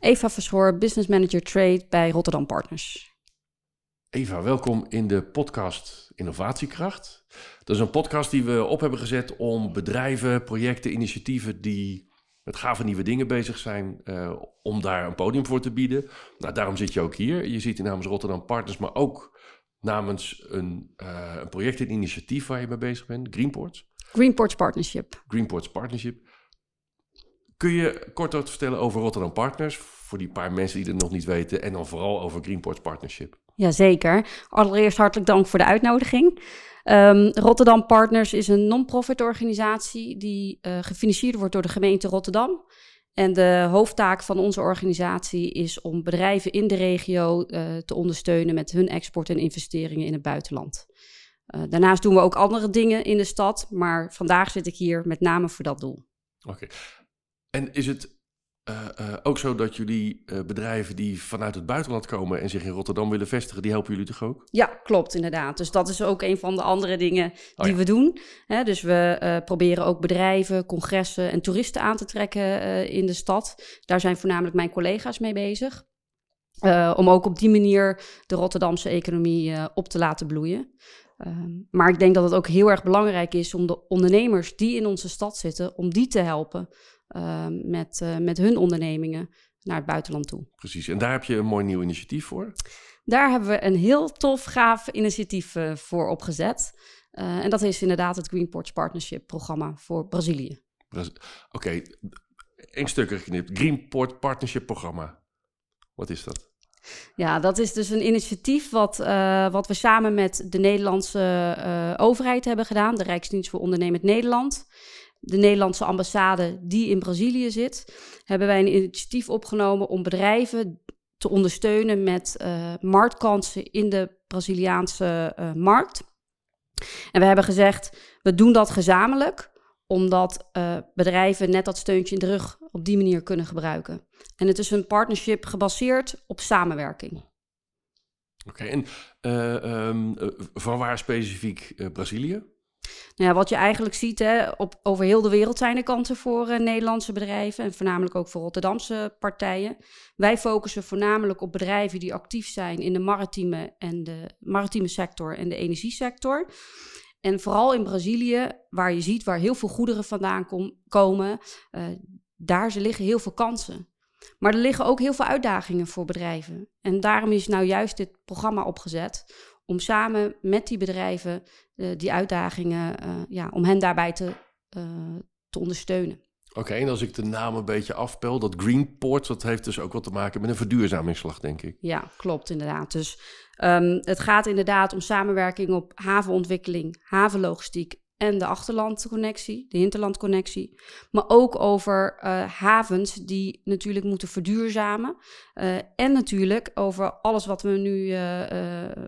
Eva Verschoor, Business Manager Trade bij Rotterdam Partners. Eva, welkom in de podcast Innovatiekracht. Dat is een podcast die we op hebben gezet om bedrijven, projecten, initiatieven die met gave nieuwe dingen bezig zijn, uh, om daar een podium voor te bieden. Nou, daarom zit je ook hier. Je ziet in namens Rotterdam Partners, maar ook namens een, uh, een project en initiatief waar je mee bezig bent, Greenports. Greenports Partnership. Greenports Partnership. Kun je kort wat vertellen over Rotterdam Partners, voor die paar mensen die het nog niet weten, en dan vooral over Greenports Partnership? Jazeker. Allereerst hartelijk dank voor de uitnodiging. Um, Rotterdam Partners is een non-profit organisatie die uh, gefinancierd wordt door de gemeente Rotterdam. En de hoofdtaak van onze organisatie is om bedrijven in de regio uh, te ondersteunen met hun export en investeringen in het buitenland. Uh, daarnaast doen we ook andere dingen in de stad, maar vandaag zit ik hier met name voor dat doel. Oké. En is het uh, uh, ook zo dat jullie uh, bedrijven die vanuit het buitenland komen en zich in Rotterdam willen vestigen, die helpen jullie toch ook? Ja, klopt inderdaad. Dus dat is ook een van de andere dingen die oh ja. we doen. Hè, dus we proberen ook bedrijven, congressen en toeristen aan te trekken in de stad. Daar zijn voornamelijk mijn collega's mee bezig. om ook op die manier de Rotterdamse economie op te laten bloeien. Ehm, maar ik denk dat het ook heel erg belangrijk is om de ondernemers die in onze stad zitten, om die te helpen. Uh, met, uh, met hun ondernemingen naar het buitenland toe. Precies, en daar heb je een mooi nieuw initiatief voor? Daar hebben we een heel tof, gaaf initiatief uh, voor opgezet. Uh, en dat is inderdaad het Greenports Partnership programma voor Brazilië. Braz Oké, okay. één stuk geknipt. Greenport Partnership programma. Wat is dat? Ja, dat is dus een initiatief wat, uh, wat we samen met de Nederlandse uh, overheid hebben gedaan, de Rijksdienst voor Ondernemend Nederland de Nederlandse ambassade die in Brazilië zit, hebben wij een initiatief opgenomen om bedrijven te ondersteunen met uh, marktkansen in de Braziliaanse uh, markt. En we hebben gezegd, we doen dat gezamenlijk, omdat uh, bedrijven net dat steuntje in de rug op die manier kunnen gebruiken. En het is een partnership gebaseerd op samenwerking. Oké, en um, van waar specifiek Brazilië? Nou ja, wat je eigenlijk ziet, hè, op, over heel de wereld zijn er kansen voor uh, Nederlandse bedrijven en voornamelijk ook voor Rotterdamse partijen. Wij focussen voornamelijk op bedrijven die actief zijn in de maritieme, en de maritieme sector en de energiesector. En vooral in Brazilië, waar je ziet waar heel veel goederen vandaan kom, komen, uh, daar liggen heel veel kansen. Maar er liggen ook heel veel uitdagingen voor bedrijven. En daarom is nou juist dit programma opgezet om samen met die bedrijven uh, die uitdagingen, uh, ja, om hen daarbij te, uh, te ondersteunen. Oké, okay, en als ik de naam een beetje afpel, dat Greenport, dat heeft dus ook wat te maken met een verduurzamingsslag, denk ik. Ja, klopt inderdaad. Dus um, het gaat inderdaad om samenwerking op havenontwikkeling, havenlogistiek en de achterlandconnectie, de hinterlandconnectie. Maar ook over uh, havens die natuurlijk moeten verduurzamen. Uh, en natuurlijk over alles wat we nu, uh,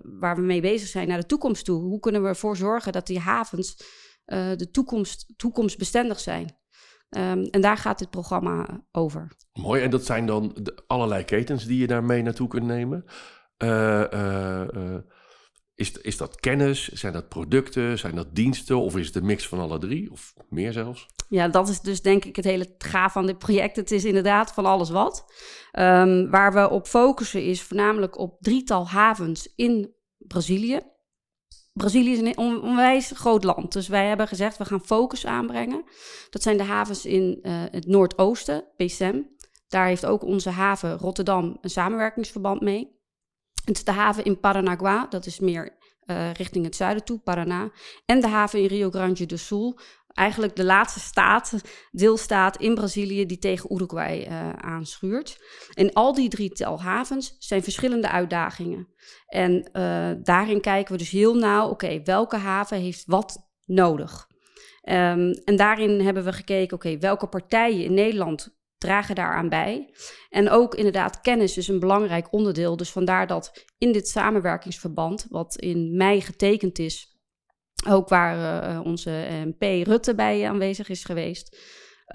waar we mee bezig zijn naar de toekomst toe. Hoe kunnen we ervoor zorgen dat die havens de toekomst, toekomstbestendig zijn? Um, en daar gaat dit programma over. Mooi, en dat zijn dan de allerlei ketens die je daarmee naartoe kunt nemen. Is, is dat kennis? Zijn dat producten? Zijn dat diensten? Of is het een mix van alle drie? Of meer zelfs? Ja, dat is dus denk ik het hele gaaf van dit project. Het is inderdaad van alles wat. Um, waar we op focussen is voornamelijk op drietal havens in Brazilië. Brazilië is een onwijs groot land. Dus wij hebben gezegd, we gaan focus aanbrengen. Dat zijn de havens in uh, het noordoosten, BSM. Daar heeft ook onze haven Rotterdam een samenwerkingsverband mee. De haven in Paranagua, dat is meer uh, richting het zuiden toe, Paraná. En de haven in Rio Grande do Sul, eigenlijk de laatste staat, deelstaat in Brazilië die tegen Uruguay uh, aanschuurt. En al die drietal havens zijn verschillende uitdagingen. En uh, daarin kijken we dus heel nauw, oké, welke haven heeft wat nodig? Um, en daarin hebben we gekeken, oké, welke partijen in Nederland dragen daaraan bij. En ook inderdaad, kennis is een belangrijk onderdeel. Dus vandaar dat in dit samenwerkingsverband, wat in mei getekend is, ook waar uh, onze MP Rutte bij aanwezig is geweest,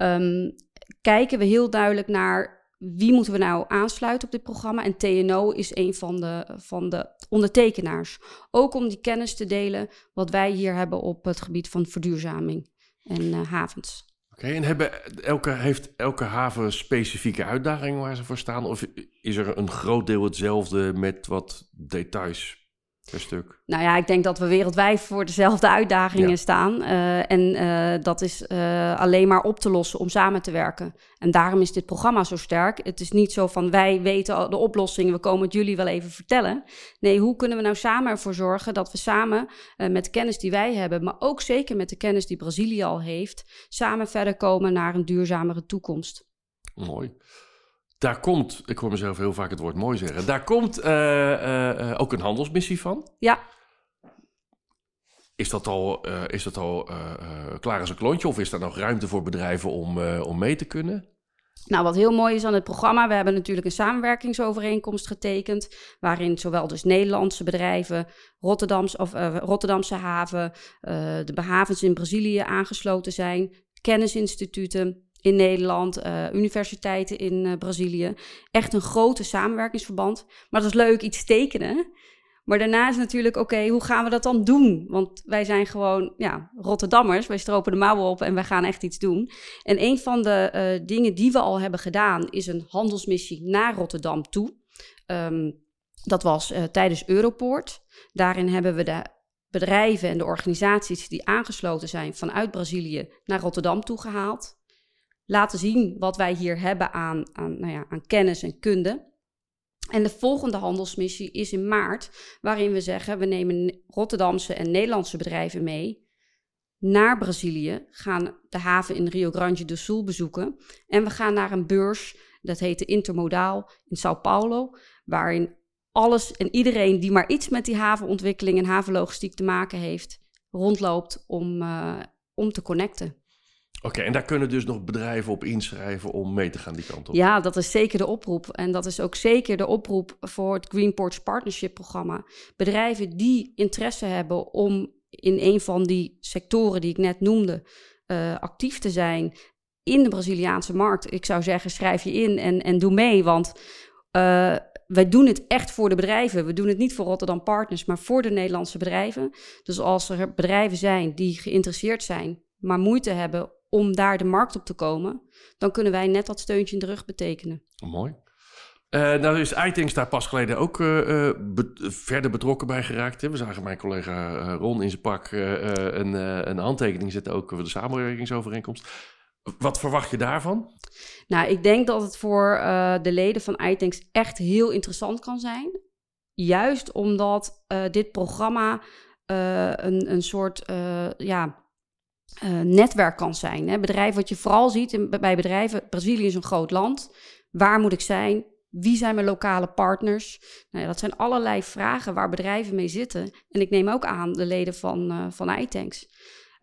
um, kijken we heel duidelijk naar wie moeten we nou aansluiten op dit programma? En TNO is een van de, van de ondertekenaars. Ook om die kennis te delen wat wij hier hebben op het gebied van verduurzaming en uh, havens. Oké, en hebben elke, heeft elke haven specifieke uitdagingen waar ze voor staan? Of is er een groot deel hetzelfde met wat details per stuk? Nou ja, ik denk dat we wereldwijd voor dezelfde uitdagingen staan. Uh, en uh, dat is uh, alleen maar op te lossen om samen te werken. En daarom is dit programma zo sterk. Het is niet zo van wij weten de oplossingen, we komen het jullie wel even vertellen. Nee, hoe kunnen we nou samen ervoor zorgen dat we samen met de kennis die wij hebben, maar ook zeker met de kennis die Brazilië al heeft, samen verder komen naar een duurzamere toekomst. Mooi. Daar komt, ik hoor mezelf heel vaak het woord mooi zeggen, daar komt uh, uh, ook een handelsmissie van. Ja. Is dat al, is dat al klaar als een klontje of is er nog ruimte voor bedrijven om, om mee te kunnen? Nou, wat heel mooi is aan het programma, we hebben natuurlijk een samenwerkingsovereenkomst getekend, waarin zowel dus Nederlandse bedrijven, Rotterdamse, of, Rotterdamse haven, de behavens in Brazilië aangesloten zijn, kennisinstituten, in Nederland, uh, universiteiten in uh, Brazilië. Echt een grote samenwerkingsverband. Maar dat is leuk, iets tekenen. Maar daarna is natuurlijk, oké, hoe gaan we dat dan doen? Want wij zijn gewoon ja, Rotterdammers, wij stropen de mouwen op en wij gaan echt iets doen. En een van de uh, dingen die we al hebben gedaan, is een handelsmissie naar Rotterdam toe. Um, dat was tijdens Europoort. Daarin hebben we de bedrijven en de organisaties die aangesloten zijn vanuit Brazilië naar Rotterdam toegehaald laten zien wat wij hier hebben aan, aan, nou ja, aan kennis en kunde. En de volgende handelsmissie is in maart, waarin we zeggen: we nemen Rotterdamse en Nederlandse bedrijven mee naar Brazilië, gaan de haven in Rio Grande do Sul bezoeken en we gaan naar een beurs, dat heet de Intermodaal in Sao Paulo, waarin alles en iedereen die maar iets met die havenontwikkeling en havenlogistiek te maken heeft, rondloopt om, uh, om te connecten. Oké, en daar kunnen dus nog bedrijven op inschrijven om mee te gaan die kant op? Ja, dat is zeker de oproep. En dat is ook zeker de oproep voor het Greenports Partnership programma. Bedrijven die interesse hebben om in een van die sectoren die ik net noemde uh, actief te zijn in de Braziliaanse markt. Ik zou zeggen, schrijf je in en, en doe mee, want... Uh, wij doen het echt voor de bedrijven. We doen het niet voor Rotterdam Partners, maar voor de Nederlandse bedrijven. Dus als er bedrijven zijn die geïnteresseerd zijn, maar moeite hebben om daar de markt op te komen, dan kunnen wij net dat steuntje in de rug betekenen. mooi. Uh, nou is iThings daar pas geleden ook uh, verder betrokken bij geraakt. Hè? We zagen mijn collega Ron in zijn pak een, een, handtekening zetten, ook voor de samenwerkingsovereenkomst. Wat verwacht je daarvan? Nou, ik denk dat het voor de leden van iThings echt heel interessant kan zijn. Juist omdat dit programma een, een soort ja, uh, netwerk kan zijn. Hè. Bedrijf, wat je vooral ziet bij bedrijven, Brazilië is een groot land. Waar moet ik zijn? Wie zijn mijn lokale partners? Nou ja, dat zijn allerlei vragen waar bedrijven mee zitten. En ik neem ook aan de leden van, uh, van iTanks.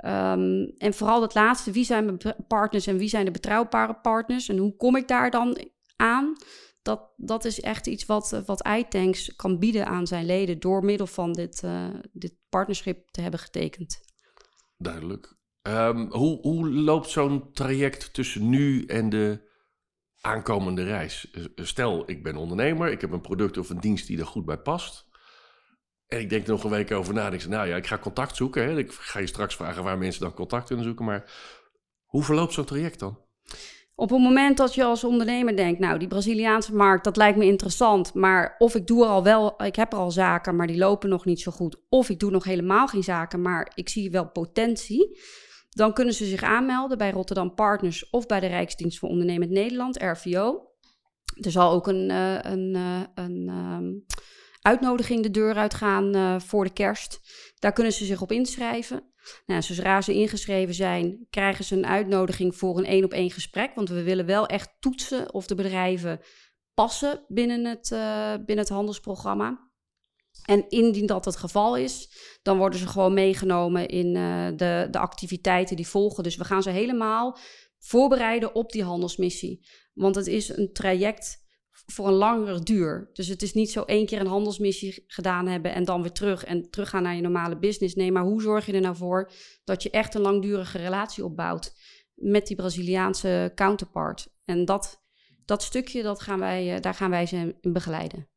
Um, en vooral dat laatste, wie zijn mijn partners en wie zijn de betrouwbare partners? En hoe kom ik daar dan aan? Dat, dat is echt iets wat, wat iTanks kan bieden aan zijn leden door middel van dit, uh, dit partnerschip te hebben getekend. Duidelijk. Um, hoe, hoe loopt zo'n traject tussen nu en de aankomende reis? Eh, stel, ik ben ondernemer, ik heb een product of een dienst die er goed bij past. En ik denk er nog een week over na. Ik zeg, nou ja, ik ga contact zoeken. Hè. Ik ga je straks vragen waar mensen dan contact kunnen zoeken. Maar hoe verloopt zo'n traject dan? Op het moment dat je als ondernemer denkt, nou, die Braziliaanse markt, dat lijkt me interessant, maar of ik doe er al wel, ik heb er al zaken, maar die lopen nog niet zo goed, of ik doe nog helemaal geen zaken, maar ik zie wel potentie, dan kunnen ze zich aanmelden bij Rotterdam Partners of bij de Rijksdienst voor Ondernemend Nederland, RVO. Er zal ook een, uh, een, uh, een um, uitnodiging de deur uitgaan uh, voor de kerst. Daar kunnen ze zich op inschrijven. Nou, zodra ze ingeschreven zijn, krijgen ze een uitnodiging voor een één op één gesprek. Want we willen wel echt toetsen of de bedrijven passen binnen het, binnen het handelsprogramma. En indien dat het geval is, dan worden ze gewoon meegenomen in uh, de, de activiteiten die volgen. Dus we gaan ze helemaal voorbereiden op die handelsmissie. Want het is een traject voor een langere duur. Dus het is niet zo één keer een handelsmissie gedaan hebben en dan weer terug en teruggaan naar je normale business. Nee, maar hoe zorg je er nou voor dat je echt een langdurige relatie opbouwt met die Braziliaanse counterpart? En dat, dat stukje, dat gaan wij, eh, daar gaan wij ze in begeleiden.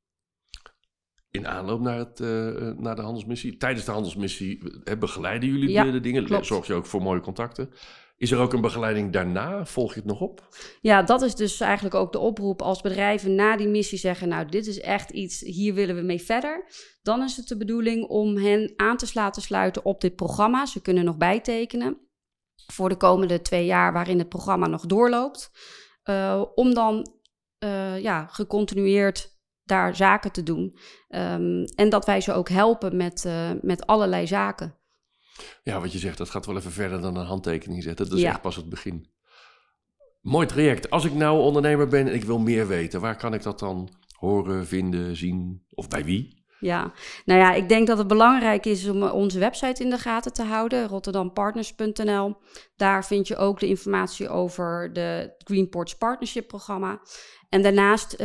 In aanloop naar, het, uh, naar de handelsmissie, tijdens de handelsmissie begeleiden jullie ja, de, dingen? Klopt. Zorg je ook voor mooie contacten? Is er ook een begeleiding daarna? Volg je het nog op? Ja, dat is dus eigenlijk ook de oproep als bedrijven na die missie zeggen: Nou, dit is echt iets, hier willen we mee verder. Dan is het de bedoeling om hen aan te laten sluiten op dit programma. Ze kunnen nog bijtekenen voor de komende twee jaar waarin het programma nog doorloopt. Uh, om dan uh, ja, gecontinueerd daar zaken te doen. Um, en dat wij ze ook helpen met, uh, met allerlei zaken. Ja, wat je zegt, dat gaat wel even verder dan een handtekening zetten. Dat is echt pas het begin. Mooi traject. Als ik nou ondernemer ben en ik wil meer weten, waar kan ik dat dan horen, vinden, zien of bij wie? Ja, nou ja, ik denk dat het belangrijk is om onze website in de gaten te houden, rotterdampartners.nl. Daar vind je ook de informatie over de Greenports Partnership programma. En daarnaast uh,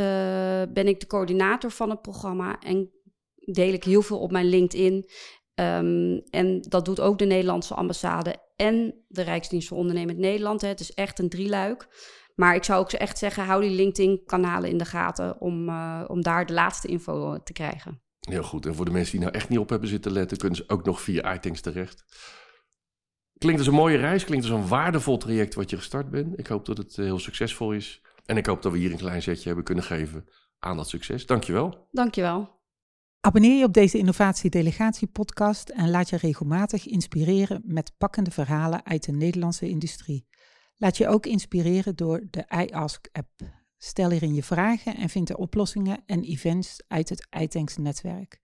ben ik de coördinator van het programma en deel ik heel veel op mijn LinkedIn. Um, en dat doet ook de Nederlandse ambassade en de Rijksdienst voor Ondernemend Nederland. Hè. Het is echt een drieluik. Maar ik zou ook echt zeggen, hou die LinkedIn-kanalen in de gaten om, uh, om daar de laatste info te krijgen. Heel goed. En voor de mensen die nou echt niet op hebben zitten letten, kunnen ze ook nog via iTunes terecht. Klinkt als een mooie reis, klinkt als een waardevol traject wat je gestart bent. Ik hoop dat het eh, heel succesvol is. En ik hoop dat we hier een klein zetje hebben kunnen geven aan dat succes. Dankjewel. Dankjewel. Abonneer je op deze Innovatie-delegatie-podcast en laat je regelmatig inspireren met pakkende verhalen uit de Nederlandse industrie. Laat je ook inspireren door de iAsk-app. Stel hierin je vragen en vind er oplossingen en events uit het iTanks-netwerk.